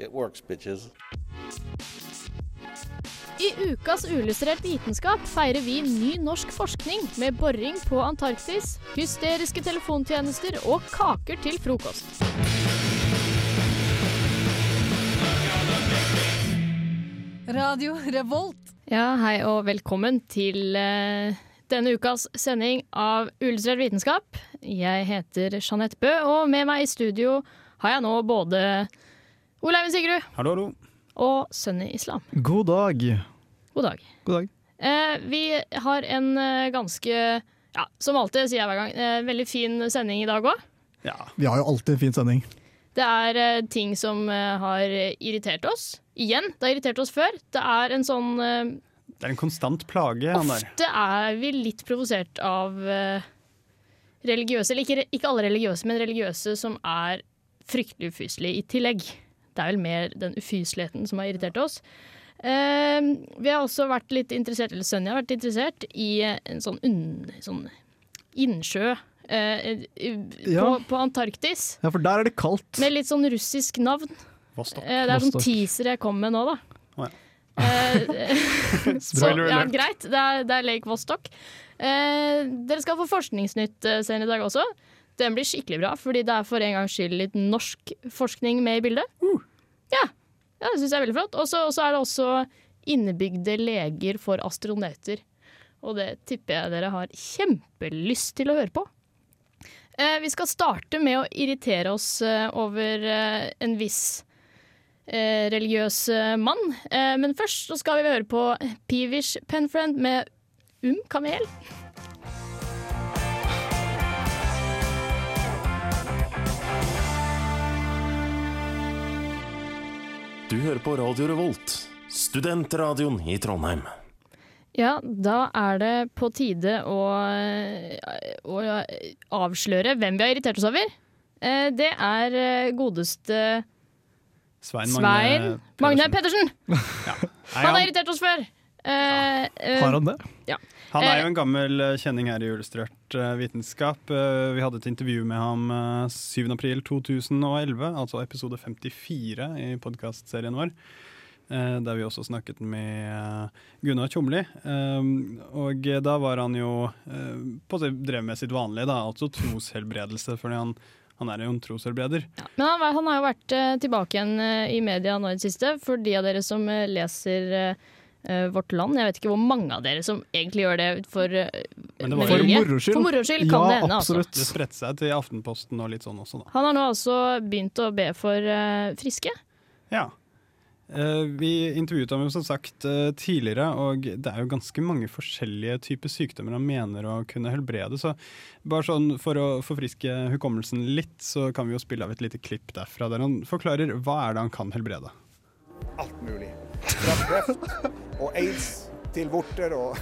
it works, bitches. I ukas Uillustrert vitenskap feirer vi ny norsk forskning med boring på Antarktis, hysteriske telefontjenester og kaker til frokost. Radio Revolt. Ja, hei og velkommen til uh, denne ukas sending av Uillustrert vitenskap. Jeg heter Jeanette Bø, og med meg i studio har jeg nå både Ole Eivind Sigrud Hallo, hallo. og Sunny Islam. God dag. God dag. God dag. Eh, vi har en eh, ganske, ja, som alltid sier jeg hver gang, eh, veldig fin sending i dag òg. Ja. Vi har jo alltid en fin sending. Det er eh, ting som eh, har irritert oss. Igjen, det har irritert oss før. Det er en sånn eh, Det er en konstant plage. Ofte er vi litt provosert av eh, religiøse, eller ikke, ikke alle religiøse, men religiøse som er fryktelig ufyselige i tillegg. Det er vel mer den ufyseligheten som har irritert oss. Uh, vi har også vært litt interessert, eller Sønja har vært interessert i en sånn, un, sånn innsjø uh, i- Ja. på, på Antarktis. Ja, for der er det kaldt. Med litt sånn russisk navn. Vostok. Uh, det er sånn teaser jeg kom med nå, da. Oh, ja. Eh, så, ja, greit, det er, det er Lake Vostok. Eh, dere skal få Forskningsnytt eh, senere i dag også. Den blir skikkelig bra, fordi det er for en gangs skyld litt norsk forskning med i bildet. Ja, ja, det syns jeg er veldig flott. Og så er det også innebygde leger for astronauter. Og det tipper jeg dere har kjempelyst til å høre på. Eh, vi skal starte med å irritere oss eh, over eh, en viss eh, religiøs eh, mann. Eh, men først så skal vi høre på Peevish Penfriend med Um Kamel. Du hører på Radio Revolt, studentradioen i Trondheim. Ja, da er det på tide å, å avsløre hvem vi har irritert oss over. Eh, Det er eh, godeste Svein Svein Magne Pedersen. Nei, Han har irritert oss før. Eh, eh, Har han det? Ja. han er jo en gammel eh, kjenning her i Illustrert eh, vitenskap. Eh, Vi hadde et intervju med ham eh, 7. april 2011, altså episode 54 i podkastserien vår. eh, Der vi også snakket med eh, Gunnar Tjomli. Eh, Og da var han jo eh, på det drev med sitt vanlige, da, altså troshelbredelse. fordi han, han er jo en troshelbreder. Ja, men han, han har jo vært eh, tilbake igjen eh, i media nå i det siste. For de av dere som eh, leser eh, eh, Vårt Land, jeg vet ikke hvor mange av dere som egentlig gjør det for, uh, Men det var. For moro skyld. For moro skyld kan ja, det hende, altså. absolutt. Det spredte seg til Aftenposten og litt sånn også, da. Han har nå altså begynt å be for uh, friske. Ja. Uh, vi intervjuet ham jo som sagt eh, tidligere, og det er jo ganske mange forskjellige typer sykdommer han mener å kunne helbrede. Så bare sånn for å forfriske hukommelsen litt, så kan vi jo spille av et lite klipp derfra der han forklarer hva er det han kan helbrede. Alt mulig. Fra kreft og aids til vorter og,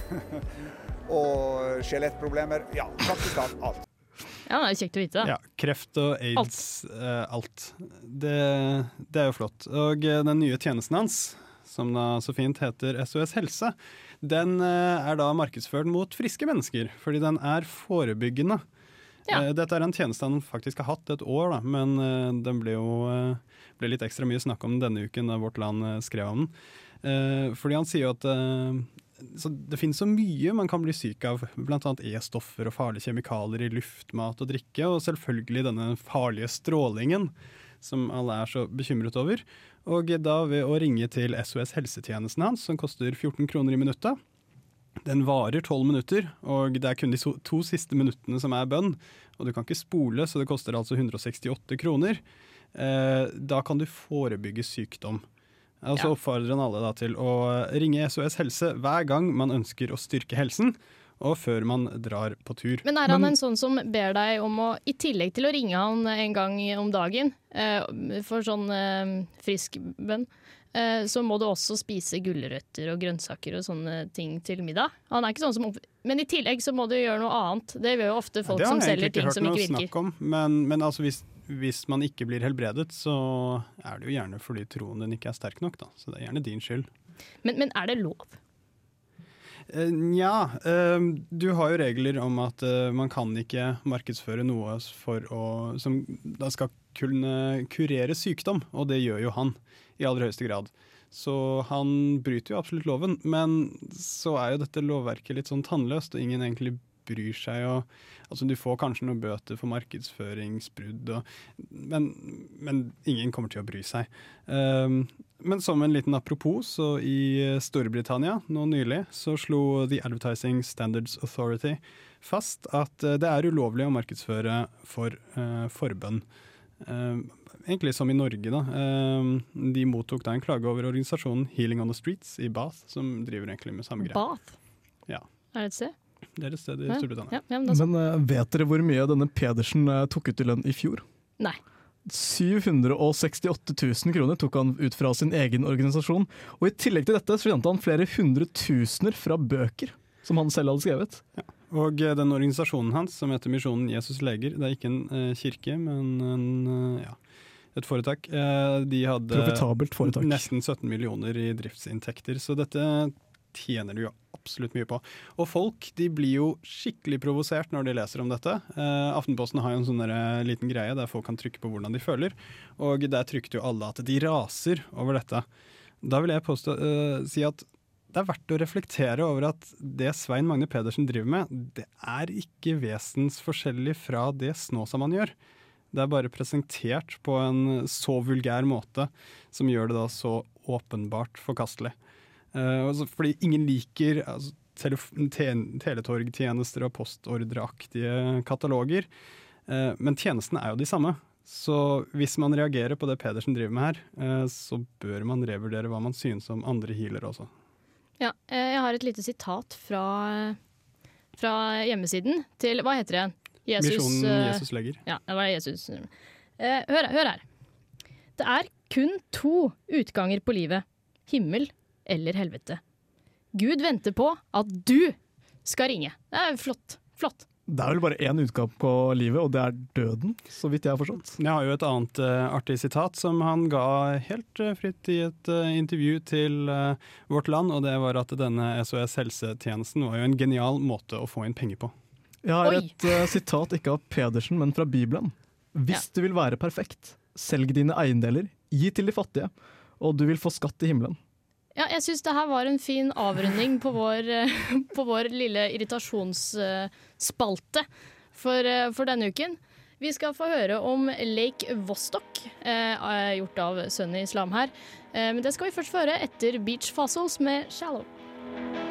og skjelettproblemer. Ja, faktisk alt. alt. Ja, det er kjekt å vite. Ja, kreft og aids, eh, alt. Det, det er jo flott. Og eh, den nye tjenesten hans, som da så fint heter SOS Helse, den eh, er da markedsført mot friske mennesker, fordi den er forebyggende. Ja. Eh, Dette er en tjeneste han faktisk har hatt et år, da, men eh, den ble jo eh, ble litt ekstra mye snakk om den denne uken da Vårt Land eh, skrev om den. Eh, Fordi han sier jo at eh, det finnes så mye man kan bli syk av, bl.a. E-stoffer og farlige kjemikalier i luft, mat og drikke, og selvfølgelig denne farlige strålingen som alle er så bekymret over. Og da ved å ringe til SOS helsetjenesten hans, som koster 14 kroner i minuttet, den varer 12 minutter, og det er kun de to siste minuttene som er bønn. Og du kan ikke spole, så det koster altså 168 kroner. Eh, da kan du forebygge sykdom. Og så Ja. oppfordrer han alle da til å ringe SOS Helse hver gang man ønsker å styrke helsen. og før man drar på tur. Men er han en sånn som ber deg om å, i tillegg til å ringe han en gang om dagen, eh, for sånn eh, frisk bønn, eh, så må du også spise gulrøtter og grønnsaker og sånne ting til middag? Han er ikke sånn som Men i tillegg så må du gjøre noe annet. Det gjør jo ofte folk det har som jeg selger egentlig ting ikke som hørt ikke noe virker. snakk om, men, men altså hvis, hvis man ikke blir helbredet, så er det jo gjerne fordi troen din ikke er sterk nok, da. Så det er gjerne din skyld. Men, men er det lov? Eh, Nja, eh, du har jo regler om at eh, man kan ikke markedsføre noe å, som da skal kunne kurere sykdom, og det gjør jo han i aller høyeste grad. Så han bryter jo absolutt loven, men så er jo dette lovverket litt sånn tannløst, og ingen egentlig bryr seg. Og, altså Du får kanskje noen bøter for markedsføringsbrudd, og, men, men ingen kommer til å bry seg. Um, men som en liten apropos, så i Storbritannia nå nylig så slo The Advertising Standards Authority fast at eh, det er ulovlig å markedsføre for uh, forbønn. Uh, egentlig som i Norge, da. Uh, de mottok da en klage over organisasjonen Healing on the Streets i Bath, som driver egentlig med samme greie. Bath? Ja, Er det et sted? Det er et sted i Storbritannia. ja, ja, men. Men eh, vet dere hvor mye denne Pedersen eh, tok ut i lønn i fjor? Nei. 768 000 kroner tok han ut fra sin egen organisasjon. Og i tillegg til dette så tjente han flere hundre tusener fra bøker som han selv hadde skrevet. Og eh, den organisasjonen hans, som heter Misjonen Jesus leger, det er ikke en eh, kirke, men en, ja, et foretak, eh, de hadde Profitabelt foretak. nesten 17 millioner i driftsinntekter, så dette tjener du jo absolutt mye på. Og folk de blir jo skikkelig provosert når de leser om dette. Eh, Aftenposten har jo en sånn eh, liten greie der folk kan trykke på hvordan de føler, og der trykte jo alle at de raser over dette. Da vil jeg påstå, eh, si at det er verdt å reflektere over at det Svein Magne Pedersen driver med, det er ikke vesensforskjellig fra det Snåsamann gjør. Det er bare presentert på en så vulgær måte som gjør det da så åpenbart forkastelig. Eh, altså, fordi ingen liker altså, tele te- teletorgtjenester og postordreaktige kataloger, eh, men tjenestene er jo de samme. Så hvis man reagerer på det Pedersen driver med her, eh, så bør man revurdere hva man synes om andre healere også. Ja, jeg har et lite sitat fra, fra hjemmesiden til Hva heter det? Jesus, Misjonen Jesus legger. Ja, det var Jesus. Hør, hør her. Det er kun to utganger på livet. Himmel eller helvete. Gud venter på at du skal ringe. Det er flott. Flott. Det er vel bare én utgave på livet, og det er døden, så vidt jeg har forstått. Jeg har jo et annet uh, artig sitat som han ga helt uh, fritt i et uh, intervju til Vårt Land, og det var at denne SOS helsetjenesten var jo en genial måte å få inn penger på. Jeg har Oi. et sitat ikke av Pedersen, men fra Bibelen. Hvis du vil være perfekt, selg dine eiendeler, gi til de fattige, og du vil få skatt i himmelen. Ja, jeg syns det her var en fin avrunding på vår, eh, på vår lille irritasjonsspalte for, eh, for denne uken. Vi skal få høre om Lake Vostok, eh, gjort av Sunny Islam her. Eh, men det skal vi først få høre etter Beach Fossils med 'Shallow'.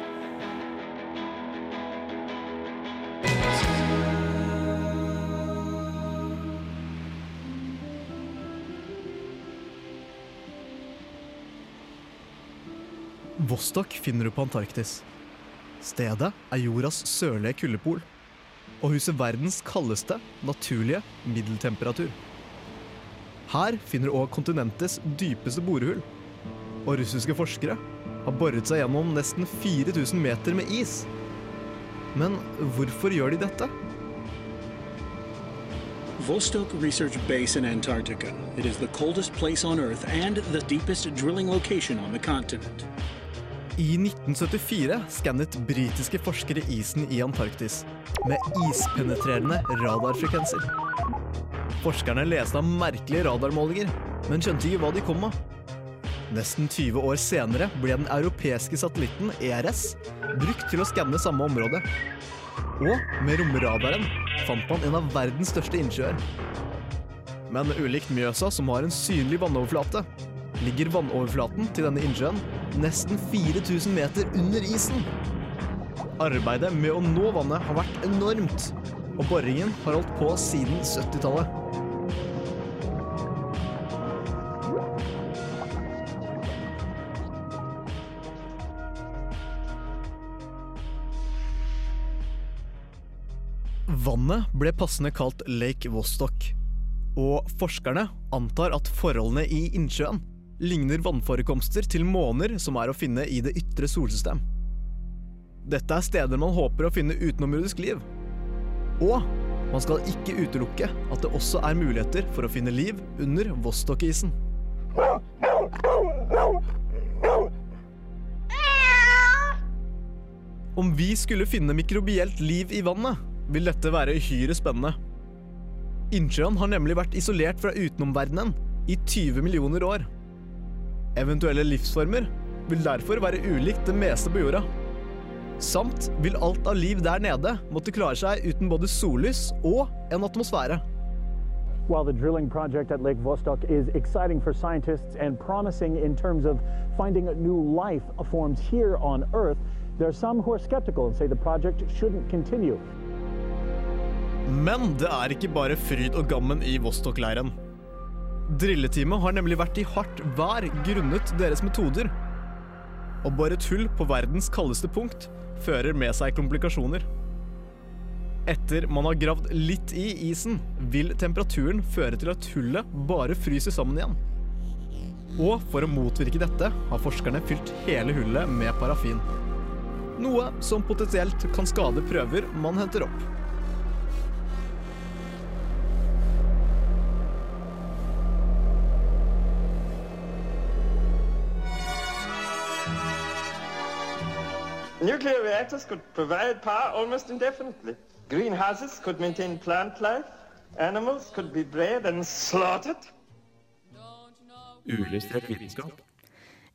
Vostok finner du på Antarktis. Stedet er jordas sørlige kuldepol, og huser verdens kaldeste naturlige middeltemperatur. Her finner du òg kontinentets dypeste borehull, og russiske forskere har boret seg gjennom nesten 4000 meter med is. Men hvorfor gjør de dette? Vostok Research Base in Antarctica. It is the coldest place on Earth and the deepest drilling location on. I 1974 skannet britiske forskere isen i Antarktis med ispenetrerende radarfrekvenser. Forskerne leste av merkelige radarmålinger, men skjønte ikke hva de kom av. Nesten 20 år senere ble den europeiske satellitten ERS brukt til å skanne samme område. Og med romradaren fant man en av verdens største innsjøer. Men ulikt Mjøsa, som har en synlig vannoverflate, ligger vannoverflaten til denne innsjøen nesten 4000 meter under isen. Arbeidet med å nå vannet har vært enormt, og boringen har holdt på siden 70-tallet. Vannet ble passende kalt Lake Vostok. Og forskerne antar at forholdene i innsjøen ligner vannforekomster til måner som er å finne i det ytre solsystem. Dette er steder man håper å finne utenomjordisk liv. Og man skal ikke utelukke at det også er muligheter for å finne liv under Vostok-isen. Om vi skulle finne mikrobielt liv i vannet, vil dette være uhyre spennende. Innsjøen har nemlig vært isolert fra utenomverdenen i 20 millioner år. Eventuelle livsformer vil derfor være ulikt det meste på jorda. Samt vil alt av liv der nede måtte klare seg uten både sollys og en atmosfære. While the drilling project at Lake Vostok is exciting for scientists and promising in terms of finding new life forms here on Earth, there are some who are skeptical and say the project shouldn't continue. Men det er ikke bare fryd og gammen i Vostok-leiren. Drilleteamet har nemlig vært i hardt vær grunnet deres metoder. Å bore et hull på verdens kaldeste punkt fører med seg komplikasjoner. Etter man har gravd litt i isen, vil temperaturen føre til at hullet bare fryser sammen igjen. Og for å motvirke dette har forskerne fylt hele hullet med parafin. Noe som potensielt kan skade prøver man henter opp. Nuclear reactors could provide power almost indefinitely. Greenhouses could maintain plant life. Animals could be bred and slaughtered. Uillustrert vitenskap.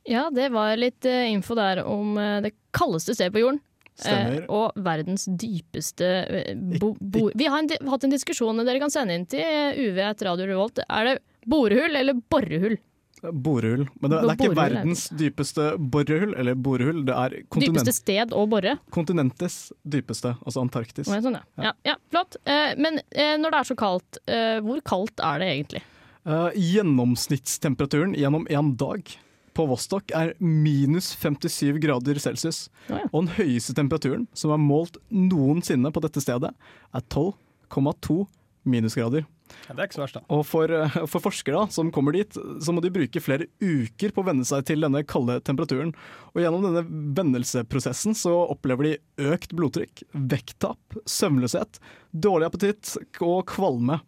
Ja, det var litt uh, info der om uh, det kaldeste stedet på jorden. Stemmer. Eh, og verdens dypeste eh, bo, bo Vi har en, hatt en diskusjon dere kan sende inn til eh, UV etter Radio Revolt. Er det borehull eller borehull? Borehull. Men det, det er ikke er verdens dypeste borehull, eller borehull. Det er Dypeste sted å bore? kontinentets dypeste, altså Antarktis. Ja, Sånn, ja. Ja, ja, flott. Eh, men eh, når det er så kaldt, eh, hvor kaldt er det egentlig? Gjennomsnittstemperaturen gjennom en dag på Vostok er minus 57 grader celsius. Ja, ja. Og den høyeste temperaturen som er målt noensinne på dette stedet, er 12,2 minusgrader. Ja, det er ikke så verst, da. Og for, eh, for forskere som kommer dit, så må de bruke flere uker på å venne seg til denne kalde temperaturen. Og gjennom denne vennelseprosessen så opplever de økt blodtrykk, vekttap, søvnløshet, dårlig appetitt og kvalme.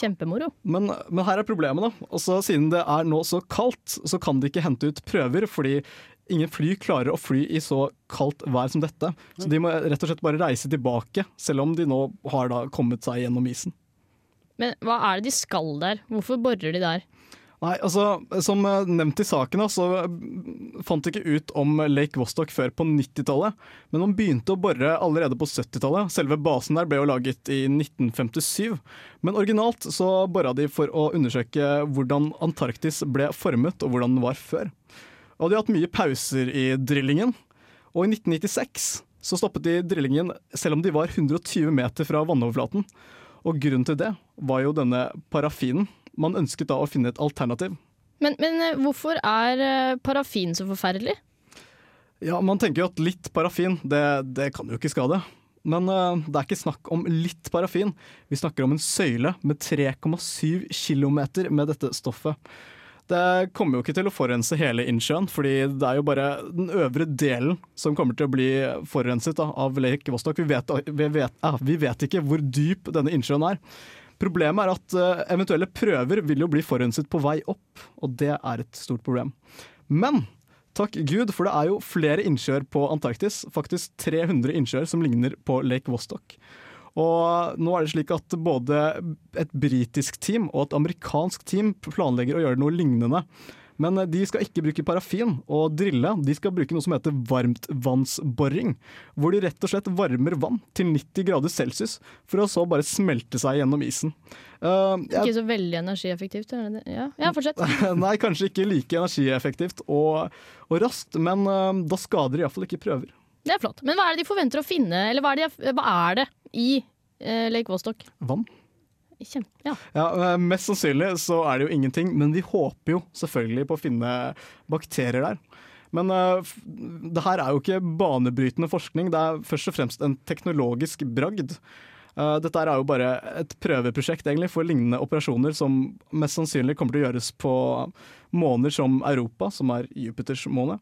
Kjempemoro. Men, men her er problemet, da. Også siden det er nå så kaldt, så kan de ikke hente ut prøver, fordi ingen fly klarer å fly i så kaldt vær som dette. Så de må rett og slett bare reise tilbake, selv om de nå har da kommet seg gjennom isen. Men hva er det de skal der? Hvorfor borer de der? Nei, altså, Som eh, nevnt i saken, så eh, fant de ikke ut om Lake Vostok før på 90-tallet. Men man begynte å bore allerede på 70-tallet. Selve basen der ble jo laget i 1957. Men originalt så bora de for å undersøke hvordan Antarktis ble formet, og hvordan den var før. Og de har hatt mye pauser i drillingen. Og i 1996 så stoppet de drillingen selv om de var 120 meter fra vannoverflaten. Og grunnen til det var jo denne parafinen. Man ønsket da å finne et alternativ. Men, men eh, hvorfor er eh, parafin så forferdelig? Ja, Man tenker jo at litt parafin, det, det kan jo ikke skade. Men uh, det er ikke snakk om litt parafin. Vi snakker om en søyle med 3,7 km med dette stoffet. Det kommer jo ikke til å forurense hele innsjøen, fordi det er jo bare den øvre delen som kommer til å bli forurenset da, av Lake Vostok. Vi vet, vi, vet, ja, vi vet ikke hvor dyp denne innsjøen er. Problemet er at eh, eventuelle prøver vil jo bli forurenset på vei opp, og det er et stort problem. Men takk Gud, for det er jo flere innsjøer på Antarktis, faktisk 300 innsjøer som ligner på Lake Vostok. Og nå er det slik at både et britisk team og et amerikansk team planlegger å gjøre noe lignende. Men de skal ikke bruke parafin og drille, de skal bruke noe som heter varmtvannsboring. Hvor de rett og slett varmer vann til 90 grader celsius, for å så bare smelte seg gjennom isen. Uh, jeg- Ikke så veldig energieffektivt. Er det det? Ja, ja fortsett. Nei, kanskje ikke like energieffektivt og, og raskt, men uh, da skader de iallfall ikke prøver. Det er flott. Men hva er det de forventer å finne, eller hva er det, hva er det i eh, Lake Vostok? Vann. Kjempe, ja. Ja, eh, Mest sannsynlig så er det jo ingenting, men vi håper jo selvfølgelig på å finne bakterier der. Men uh, det her er jo ikke banebrytende forskning, det er først og fremst en teknologisk bragd. Uh, dette er jo bare et prøveprosjekt egentlig for lignende operasjoner som mest sannsynlig kommer til å gjøres på måner som Europa, som er Jupiters måne.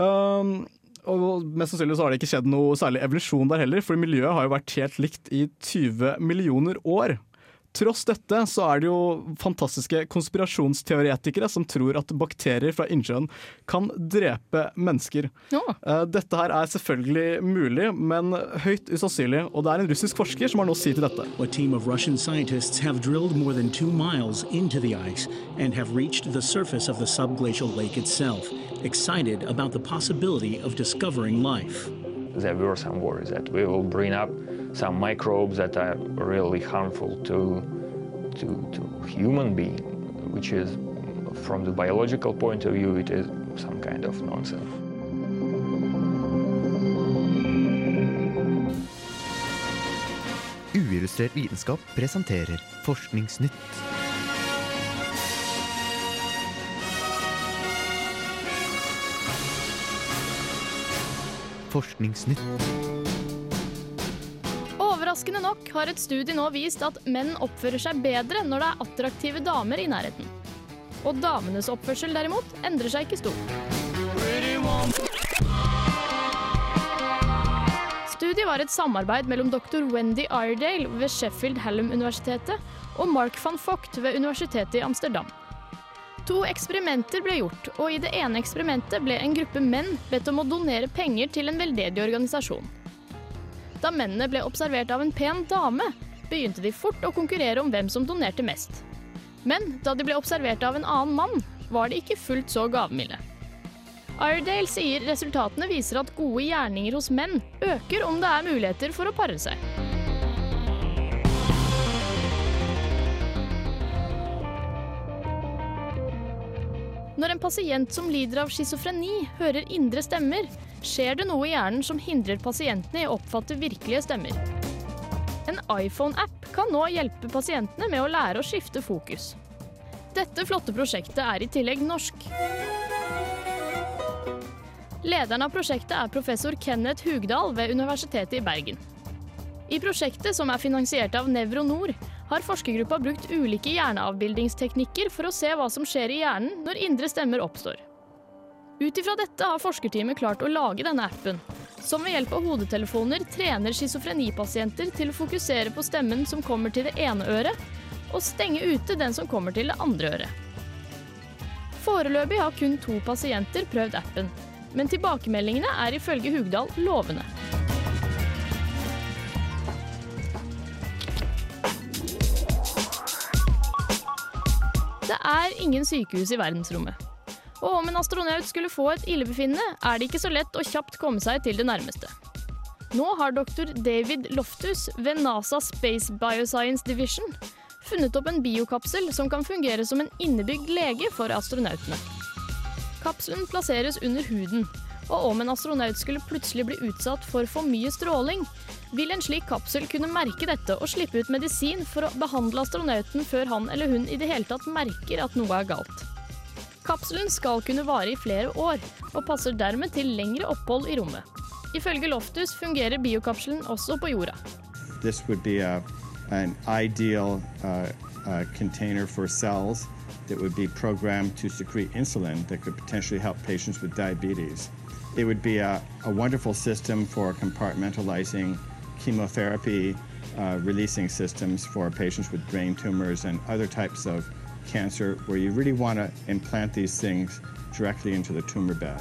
Um, og mest sannsynlig så har det ikke skjedd noe særlig evolusjon der heller, for miljøet har jo vært helt likt i 20 millioner år. Tross dette så er det jo fantastiske konspirasjonsteoretikere som tror at bakterier fra innsjøen kan drepe mennesker. Ja. Dette her er selvfølgelig mulig, men høyt usannsynlig, og det er en russisk forsker som har noe å si til dette. A team of Russian scientists have drilled more than two miles into the ice and have reached the surface of the subglacial lake itself, excited about the possibility of discovering life. There were some worries that we will bring up some microbes that are really harmful to, to, to human being, which is, from the biological point of view, it is some kind of nonsense. Uillustrert vitenskap presenterer Forskningsnytt. Forskningsnytt. Overraskende nok har et studie nå vist at menn oppfører seg bedre når det er attraktive damer i nærheten. Og damenes oppførsel derimot endrer seg ikke stort. Studiet var et samarbeid mellom dr. Wendy Iredale ved Sheffield Hallam-universitetet og Mark van Vogt ved Universitetet i Amsterdam. To eksperimenter ble gjort, og i det ene eksperimentet ble en gruppe menn bedt om å donere penger til en veldedig organisasjon. Da mennene ble observert av en pen dame, begynte de fort å konkurrere om hvem som donerte mest. Men da de ble observert av en annen mann, var de ikke fullt så gavmilde. Iredale sier resultatene viser at gode gjerninger hos menn øker om det er muligheter for å pare seg. Pasient som lider av schizofreni hører indre stemmer, skjer det noe i hjernen som hindrer pasientene i å oppfatte virkelige stemmer. En iPhone-app kan nå hjelpe pasientene med å lære å skifte fokus. Dette flotte prosjektet er i tillegg norsk. Lederen av prosjektet er professor Kenneth Hugdal ved Universitetet i Bergen. I prosjektet, som er finansiert av Nevronor, har forskergruppa brukt ulike hjerneavbildingsteknikker for å se hva som skjer i hjernen når indre stemmer oppstår. Ut ifra dette har forskerteamet klart å lage denne appen, som ved hjelp av hodetelefoner trener schizofrenipasienter til å fokusere på stemmen som kommer til det ene øret, og stenge ute den som kommer til det andre øret. Foreløpig har kun to pasienter prøvd appen, men tilbakemeldingene er ifølge Hugdal lovende. Det er ingen sykehus i verdensrommet. Og om en astronaut skulle få et illebefinnende, er det ikke så lett å kjapt komme seg til det nærmeste. Nå har doktor David Loftus ved NASA Space Bioscience Division funnet opp en biokapsel som kan fungere som en innebygd lege for astronautene. Kapselen plasseres under huden, og om en astronaut skulle plutselig bli utsatt for for mye stråling, vil en slik kapsel kunne merke dette og slippe ut medisin for å behandle astronauten før han eller hun i det hele tatt merker at noe er galt. Kapselen skal kunne vare i flere år, og passer dermed til lengre opphold i rommet. Ifølge Loftus fungerer biokapselen også på jorda. This would be a, an ideal uh, uh, container for cells that would be programmed to secrete insulin that could potentially help patients with diabetes. It would be a, a wonderful system for compartmentalizing chemotherapy uh, releasing systems for patients with brain tumors and other types of cancer where you really want to implant these things directly into the tumor bed.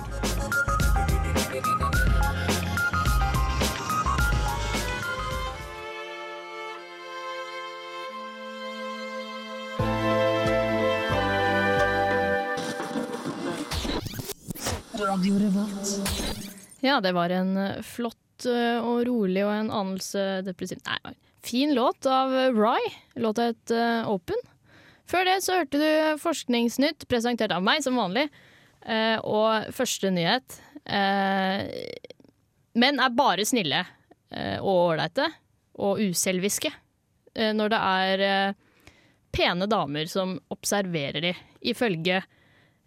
Radio Revolt. Ja, det var en eh, flott eh, og rolig og en anelse depressiv Nei, fin låt av eh, Rye. Låta het Open. Før det så hørte du Forskningsnytt presentert av meg, som vanlig. Og første nyhet Menn er bare snille og ålreite og uselviske når det er pene damer som observerer de, ifølge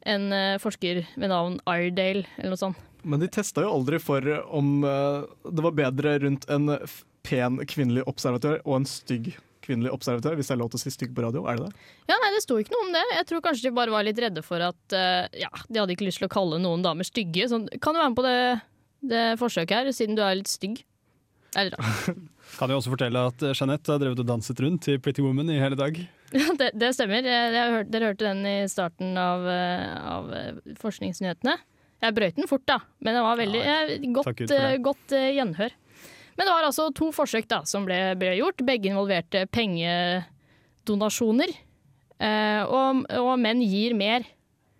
en eh, forsker ved navn Iredale eller noe sånt. Men de testa jo aldri for om eh, det var bedre rundt en pen kvinnelig observatør og en stygg kvinnelig observatør, hvis det er lov til å si stygg på radio? Er det det? Ja, nei, Det sto ikke noe om det. Jeg tror kanskje de bare var litt redde for at eh, Ja, de hadde ikke lyst til å kalle noen damer stygge. Sånn, kan du være med på det, det forsøket her, siden du er litt stygg? Eller da. Kan jo også fortelle at eh, Jeanette har drevet og danset rundt i Pretty Woman i hele dag. Ja, det, det stemmer. Jeg, jeg, dere hørte den i starten av, eh, av eh, forskningsnyhetene. Jeg brøyt den fort, da, men det var veldig eh, godt, eh, godt eh, gjenhør. Men det var altså to forsøk da, som ble, ble gjort. Begge involverte pengedonasjoner. Eh, og, og menn gir mer.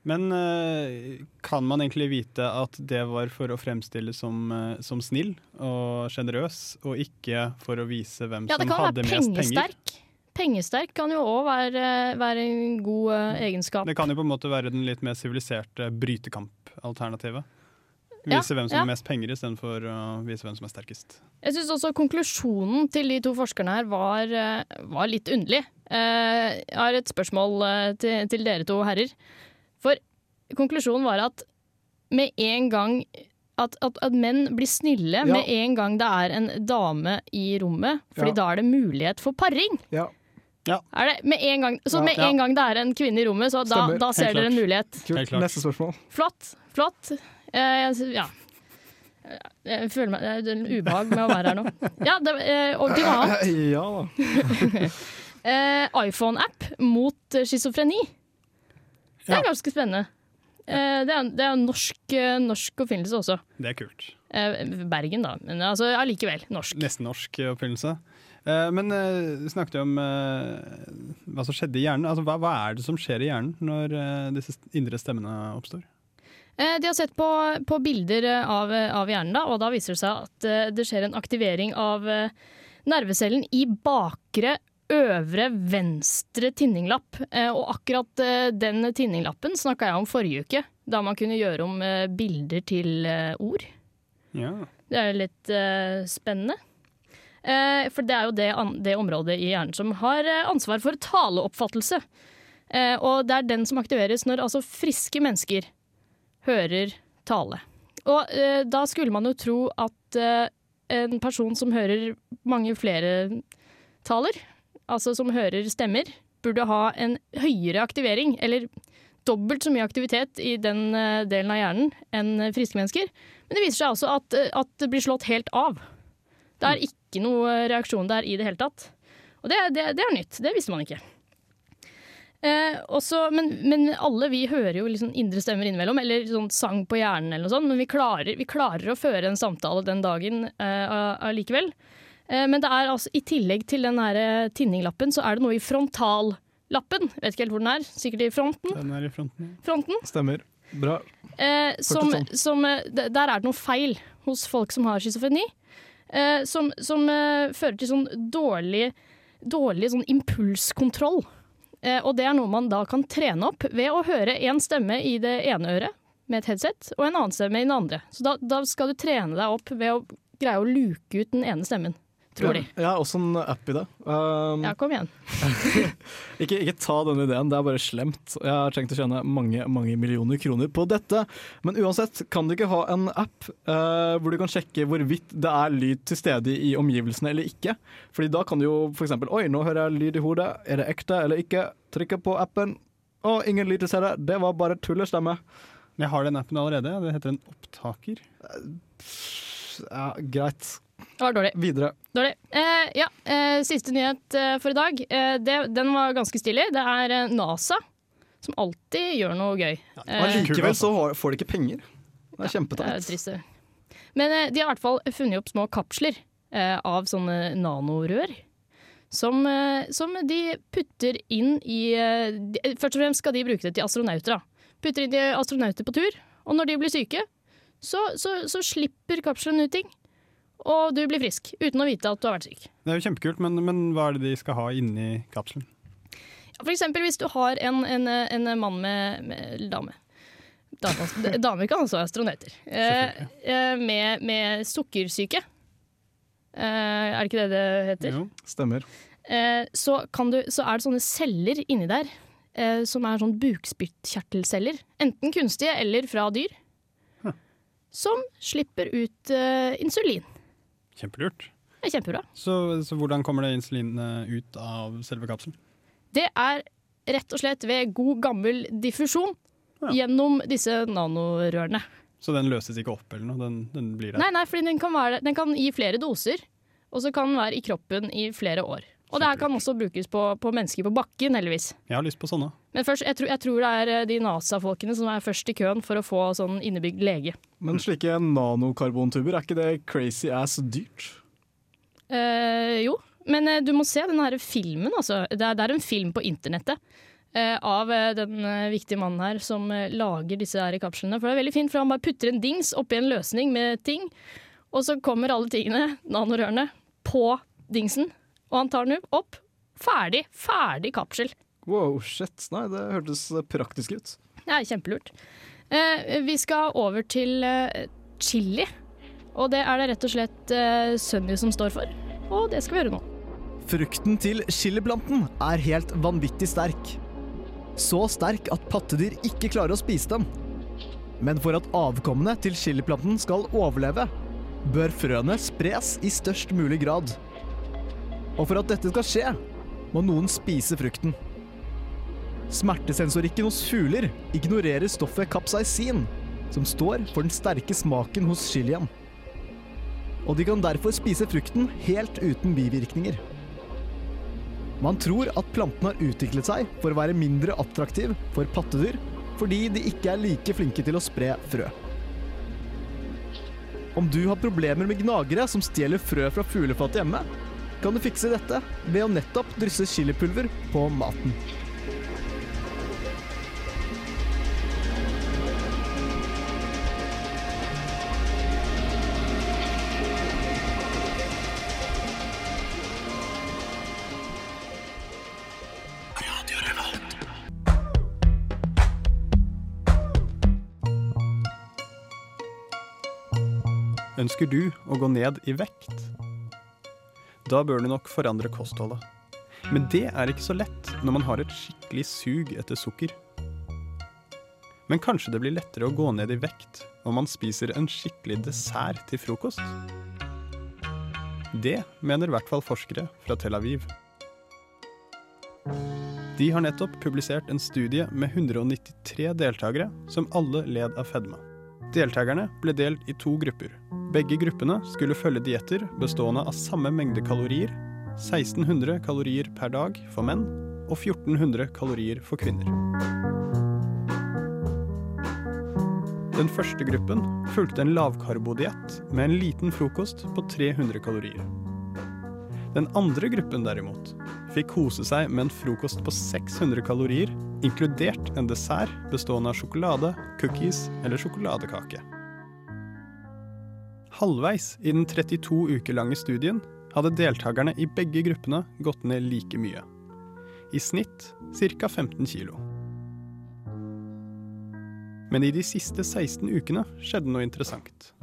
Men eh, kan man egentlig vite at det var for å fremstille som, eh, som snill og sjenerøs, og ikke for å vise hvem Ja, det som kan hadde være mest penger? pengesterk. Pengesterk kan jo òg være, være en god eh, egenskap. Det kan jo på en måte være den litt mer siviliserte brytekampalternativet. Ja, Vise hvem som ja. har mest penger, istedenfor å vise hvem som er sterkest. Jeg syns også konklusjonen til de to forskerne her var, var litt underlig. Jeg har et spørsmål til, til dere to herrer. Konklusjonen var at med en gang at, at, at menn blir snille Ja. med en gang det er en dame i rommet, Fordi Ja. da er det mulighet for paring. Ja. Er det med en gang, så med Ja. en gang det er en kvinne i rommet, så da, da ser dere en mulighet. Kult. Neste spørsmål. Flott. Flott. Eh, jeg, ja. Jeg føler meg Det er en ubehag med å være her nå. Ja, det, eh, og til noe annet. Ja da. Eh, iPhone-app mot schizofreni. Det er ganske spennende. Eh, det er, det er en norsk, eh, norsk oppfinnelse også. Det er kult. Eh, Bergen, da. Men altså, allikevel norsk. Nesten norsk oppfinnelse. Eh, Men du snakket jo om hva som skjedde i hjernen. Altså, hva, hva er det som skjer i hjernen når disse indre stemmene oppstår? De har sett på, på bilder av, av hjernen, da, og da viser det seg at det skjer en aktivering av nervecellen i bakre øvre venstre tinninglapp. Eh, Og akkurat eh, den tinninglappen snakka jeg om forrige uke, da man kunne gjøre om eh, bilder til ord. Ja. Det er jo litt spennende. For det er jo det, det området i hjernen som har ansvar for taleoppfattelse. Og det er den som aktiveres når altså friske mennesker hører tale. Og da skulle man jo tro at en person som hører mange flere taler, altså som hører stemmer, burde ha en høyere aktivering, eller dobbelt så mye aktivitet i den eh, delen av hjernen enn eh, friske mennesker. Men det viser seg altså at, eh, at det blir slått helt av. Det er ikke noe reaksjon der i det hele tatt. Og det, det, det er nytt. Det visste man ikke. Eh, også, men, men alle vi hører jo liksom indre stemmer innimellom, eller sånn sang på hjernen, eller noe sånt, men vi klarer, vi klarer å føre en samtale den dagen allikevel. Eh, men det er altså, i tillegg til den eh, tinninglappen, så er det noe i frontallappen. Vet ikke helt hvor den er. Sikkert i fronten. Den er i fronten. fronten. Stemmer. Bra. Eh, som, sånn. som, eh, der er det noe feil hos folk som har schizofreni. Eh, som som eh, fører til sånn dårlig, dårlig sånn impulskontroll. Eh, og det er noe man da kan trene opp ved å høre én stemme i det ene øret med et headset, og en annen stemme i den andre. Så da, da skal du trene deg opp ved å greie å luke ut den ene stemmen, tror de. Jeg har også en app i det. Um, Ja, kom igjen. ikke, ikke ta denne ideen, det er bare slemt. Jeg har tenkt å tjene mange mange millioner kroner på dette. Men uansett, kan du ikke ha en app uh, hvor du kan sjekke hvorvidt det er lyd til stede i omgivelsene eller ikke? Fordi da kan du jo f.eks.: Oi, nå hører jeg lyd i hodet. Er det ekte eller ikke? Trykker på appen. Å, ingen lyd til stede. Det var bare tullestemme. Jeg har den appen allerede. Det heter en opptaker. Ja, greit. Det var dårlig. Videre. Dårlig. Eh, ja, eh, siste nyhet eh, for i dag. Eh, det, den var ganske stilig. Det er eh, NASA, som alltid gjør noe gøy. Ja, likevel så får de ikke penger. Det er er kjempeteit. Men eh, de har i hvert fall funnet opp små kapsler eh, av sånne nanorør. Som, eh, som de putter inn i eh, de, Først og fremst skal de bruke det til astronauter. da. Putter inn de astronauter på tur, og når de blir syke, så, så, så slipper kapselen ut ting. Og du blir frisk, uten å vite at du har vært syk. Det er jo kjempekult, men, men hva er det de skal ha inni kapselen? For eksempel hvis du har en, en, en mann med, med dame. Dame, damer kan også være astronauter. Eh, eh, med, med sukkersyke. Eh, er det ikke det det heter? Stemmer. Eh, så, kan du, så er det sånne celler inni der eh, som er sånn bukspyttkjertelceller. Enten kunstige eller fra dyr. Som slipper ut eh, insulin. Kjempelurt. Det er kjempebra. Så, så hvordan kommer det insulinet ut av selve kapselen? Det er rett og slett ved god gammel diffusjon gjennom disse nanorørene. Så den løses ikke opp eller noe? Den, den blir der? Nei, nei, fordi den kan, være, den kan gi flere doser, og så kan den være i kroppen i flere år. Og det her kan også brukes på, på mennesker på bakken, heldigvis. Jeg har lyst på sånne. Men først, jeg, tror, jeg tror det er eh, de NASA-folkene som er først i køen for å få sånn innebygd lege. Men slike nanokarbontuber, er ikke det crazy ass dyrt? Eh, jo, men eh, du må se den her filmen, altså. Det er, det er en film på internettet. eh, av eh, den viktige mannen her som lager disse her kapslene. For det er veldig fint, for han bare putter en dings oppi en løsning med ting, og så kommer alle tingene, nanorørene, på dingsen. Og han tar den opp. Ferdig. Ferdig kapsel. Wow, shit. Nei, det hørtes praktisk ut. Det er kjempelurt. Eh, vi skal over til eh, chili. Og det er det rett og slett eh, Sunny som står for. Og det skal vi gjøre nå. Frukten til chiliplanten er helt vanvittig sterk. Så sterk at pattedyr ikke klarer å spise den. Men for at avkommene til chiliplanten skal overleve, bør frøene spres i størst mulig grad. Og for at dette skal skje, må noen spise frukten. Smertesensorikken hos fugler ignorerer stoffet kapsaisin, som står for den sterke smaken hos chilien. Og de kan derfor spise frukten helt uten bivirkninger. Man tror at planten har utviklet seg for å være mindre attraktiv for pattedyr, fordi de ikke er like flinke til å spre frø. Om du har problemer med gnagere som stjeler frø fra fuglefatet hjemme, kan du fikse dette ved å nettopp drysse chilipulver på maten. Ønsker du å gå ned i vekt? Da bør du nok forandre kostholdet. Men det er ikke så lett når man har et skikkelig sug etter sukker. Men kanskje det blir lettere å gå ned i vekt om man spiser en skikkelig dessert til frokost? Det mener i hvert fall forskere fra Tel Aviv. De har nettopp publisert en studie med 193 deltakere som alle led av fedme. Deltakerne ble delt i to grupper. Begge gruppene skulle følge dietter bestående av samme mengde kalorier, 1600 kalorier per dag for menn og 1400 kalorier for kvinner. Den første gruppen fulgte en lavkarbodiett med en liten frokost på 300 kalorier. Den andre gruppen derimot fikk kose seg med en frokost på 600 kalorier, inkludert en dessert bestående av sjokolade, cookies eller sjokoladekake. Halvveis i den 32 uker lange studien hadde deltakerne i begge gruppene gått ned like mye. I snitt ca. 15 kilo. Men i de siste 16 ukene skjedde noe interessant.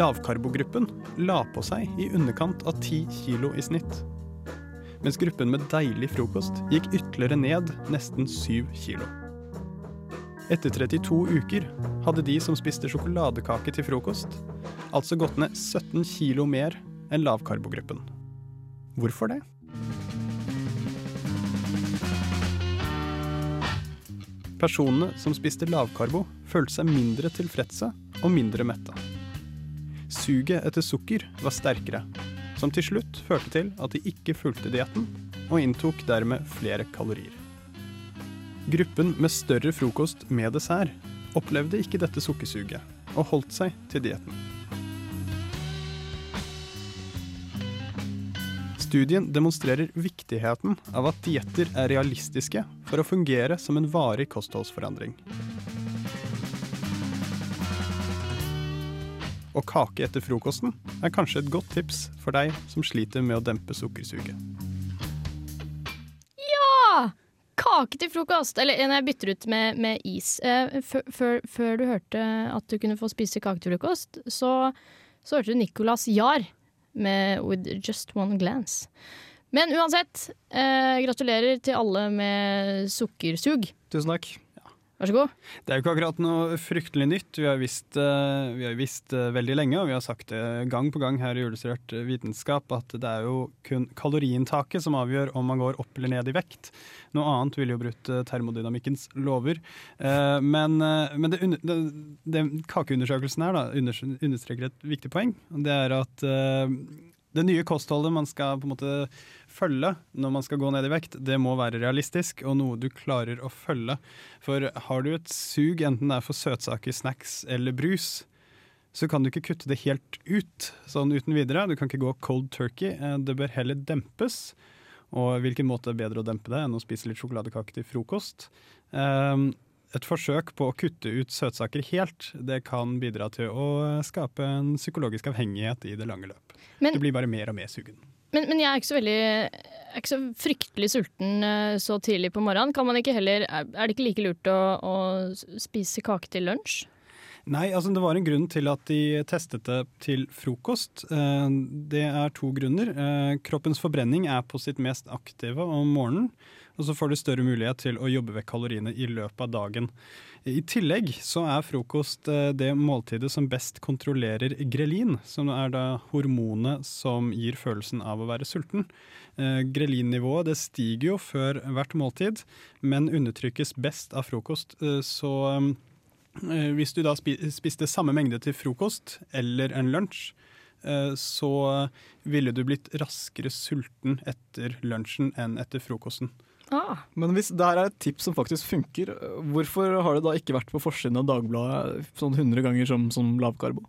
Lavkarbogruppen la på seg i underkant av 10 kilo i snitt. Mens gruppen med deilig frokost gikk ytterligere ned nesten 7 kilo. Etter 32 uker hadde de som spiste sjokoladekake til frokost, altså gått ned 17 kilo mer enn lavkarbogruppen. Hvorfor det? Personene som spiste lavkarbo, følte seg mindre tilfredse og mindre mette. Suget etter sukker var sterkere, som til slutt førte til at de ikke fulgte dietten, og inntok dermed flere kalorier. Gruppen med større frokost med dessert opplevde ikke dette sukkersuget, og holdt seg til dietten. Studien demonstrerer viktigheten av at dietter er realistiske for å fungere som en varig kostholdsforandring. Og kake etter frokosten er kanskje et godt tips for deg som sliter med å dempe sukkersuget. Ja! Kake til frokost! Eller når jeg bytter ut med, med is. Eh, før du hørte at du kunne få spise kake til frokost, så, så hørte du Nicolas Jahr med 'With Just One Glance'. Men uansett, eh, gratulerer til alle med sukkersug. Tusen takk. Vær så god. Det er jo ikke akkurat noe fryktelig nytt. Vi har visst, eh, vi har visst eh, veldig lenge, og vi har sagt det gang på gang her i Illustrert vitenskap, at det er jo kun kaloriinntaket som avgjør om man går opp eller ned i vekt. Noe annet ville jo brutt eh, termodynamikkens lover. Eh, Men, eh, men det, det, det kakeundersøkelsen her da, understreker et viktig poeng. Det er at eh, det nye kostholdet man skal på en måte følge når man skal gå ned i vekt, det må være realistisk og noe du klarer å følge. For har du et sug, enten det er for søtsaker, snacks eller brus, så kan du ikke kutte det helt ut sånn uten videre. Du kan ikke gå cold turkey. Eh, Det bør heller dempes. Og hvilken måte er bedre å dempe det enn å spise litt sjokoladekake til frokost? Um, et forsøk på å kutte ut søtsaker helt, det kan bidra til å skape en psykologisk avhengighet i det lange løp. Men- du blir bare mer og mer sugen. Men, men jeg er ikke så veldig jeg er ikke så fryktelig sulten eh, så tidlig på morgenen. Kan man ikke heller, er det ikke like lurt å, å spise kake til lunsj? Nei, altså det var en grunn til at de testet det til frokost. Eh, Det er to grunner. Eh, Kroppens forbrenning er på sitt mest aktive om morgenen, og så får du større mulighet til å jobbe vekk kaloriene i løpet av dagen. I tillegg så er frokost eh, det måltidet som best kontrollerer grelin, som er da hormonet som gir følelsen av å være sulten. Eh, Grelinnivået det stiger jo før hvert måltid, men undertrykkes best av frokost. Eh, Så hvis du da spiste samme mengde til frokost eller en lunsj, så ville du blitt raskere sulten etter lunsjen enn etter frokosten. Ah. Men hvis det her er et tips som faktisk funker, hvorfor har det da ikke vært på forsiden av Dagbladet sånn 100 ganger som, som lavkarbo?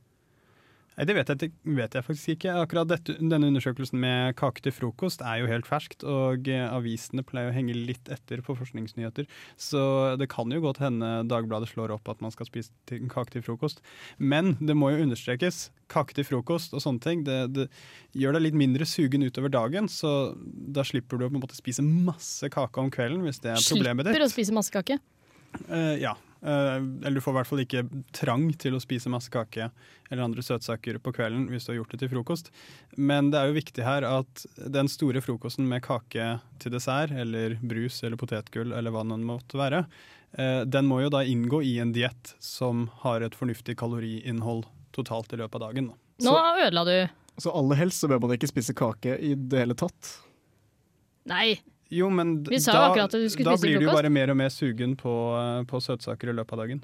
Det vet jeg, vet jeg faktisk ikke. Akkurat dette, denne undersøkelsen med kake til frokost er jo helt ferskt, og eh, avisene pleier å henge litt etter på forskningsnyheter. Så det kan jo godt hende Dagbladet slår opp at man skal spise til, kake til frokost. Men det må jo understrekes. Kake til frokost og sånne ting det, det gjør deg litt mindre sugen utover dagen, så da slipper du å på en måte spise masse kake om kvelden hvis det er problemet ditt. Slipper å spise masse kake. Uh, ja. Eh, eller du får i hvert fall ikke trang til å spise masse kake eller andre søtsaker på kvelden hvis du har gjort det til frokost. Men det er jo viktig her at den store frokosten med kake til dessert, eller brus eller potetgull eller hva det måtte være, eh, den må jo da inngå i en diett som har et fornuftig kaloriinnhold totalt i løpet av dagen. Nå ødela du. Så aller helst så bør man ikke spise kake i det hele tatt. Nei. Jo, men Vi sa da, akkurat at du skulle da blir du jo bare mer og mer sugen på, eh, på søtsaker i løpet av dagen.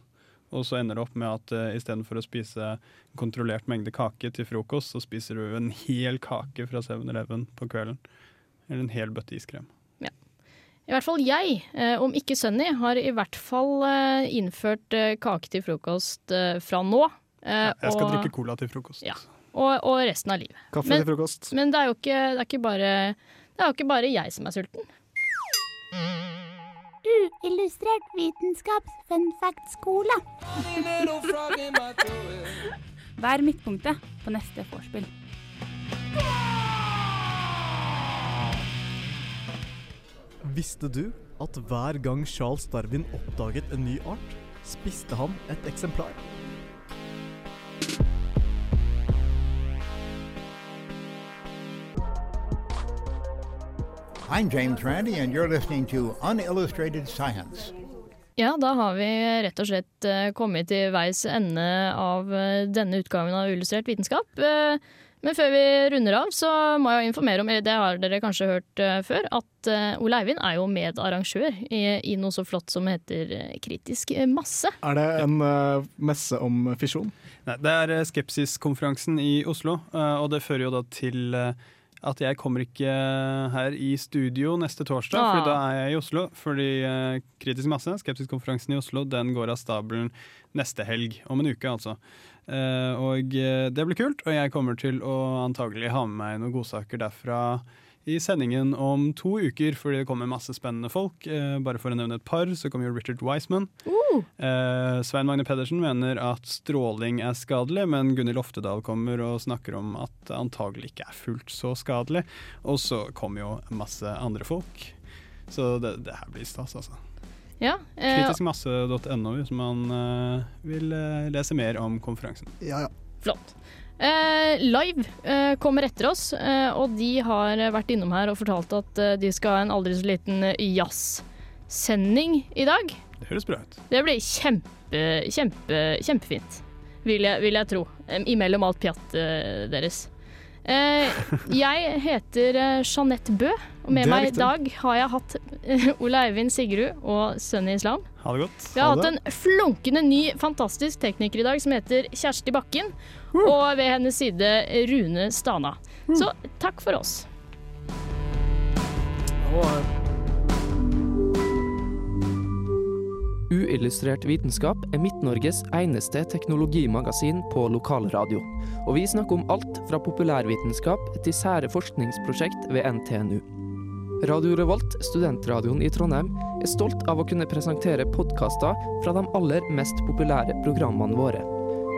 Og så ender det opp med at uh, istedenfor å spise en kontrollert mengde kake til frokost, så spiser du en hel kake fra 7-Eleven på kvelden. Eller en hel bøtte iskrem. I hvert fall jeg, eh, om ikke Sunny, har i hvert fall eh, innført eh, kake til frokost eh, fra nå. Ja, Jeg skal og- drikke cola til frokost. Ja, og, og resten av livet. Kaffe men, til frokost. Men det er jo ikke, det er ikke, bare, det er jo ikke bare jeg som er sulten. Uillustrert vitenskaps fun fact-skole. Vær midtpunktet på neste vorspiel. Visste du at hver gang Charles Darwin oppdaget en ny art, spiste han et eksemplar? I'm James Randi, and you're listening to Unillustrated Science. Ja, da har vi rett og slett eh, kommet til veis ende av eh, denne utgaven av Illustrert vitenskap. Eh, men før vi runder av, så må jeg informere om, det har dere kanskje hørt før, at Ole Eivind er jo medarrangør i, i noe så flott som heter Kritisk masse. Er det en uh, messe om fisjon? Nei, det er Skepsiskonferansen i Oslo, og det fører jo da til eh, at jeg kommer ikke her i studio neste torsdag, Ah. for da er jeg i Oslo. Fordi eh, Kritisk masse, Skepsiskonferansen i Oslo, den går av stabelen neste helg. Om en uke, altså. Eh, og eh, det blir kult, og jeg kommer til å antagelig ha med meg noen godsaker derfra i sendingen om to uker, fordi det kommer masse spennende folk. Eh, bare for å nevne et par, så kommer jo Richard Wiseman. Eh, Svein Magne Pedersen mener at stråling er skadelig, men Gunhild Oftedal kommer og snakker om at det antagelig ikke er fullt så skadelig. Og så kommer jo masse andre folk. Så det, det her blir stas, altså. Ja, eh, Kritiskmasse.no hvis man eh, vil eh, lese mer om konferansen. Ja, ja. Flott. Eh, live eh, kommer etter oss, eh, og de har vært innom her og fortalt at de skal ha en aldri så liten jazzsending i dag. Det Høres bra ut. Det blir kjempe, kjempe, kjempefint, vil jeg, vil jeg tro. Imellom alt pjattet deres. Jeg heter Jeanette Bø, og med meg i dag har jeg hatt Ole Eivind Sigrud og Sunny Islam. Ha det godt. Vi har hatt en flunkende ny, fantastisk tekniker i dag som heter Kjersti Bakken. Og ved hennes side Rune Stana. Så takk for oss. Uillustrert vitenskap er Midt-Norges eneste teknologimagasin på lokalradio. Og vi snakker om alt fra populærvitenskap til sære forskningsprosjekt ved NTNU. Radio Revolt, studentradioen i Trondheim, er stolt av å kunne presentere podkaster fra de aller mest populære programmene våre.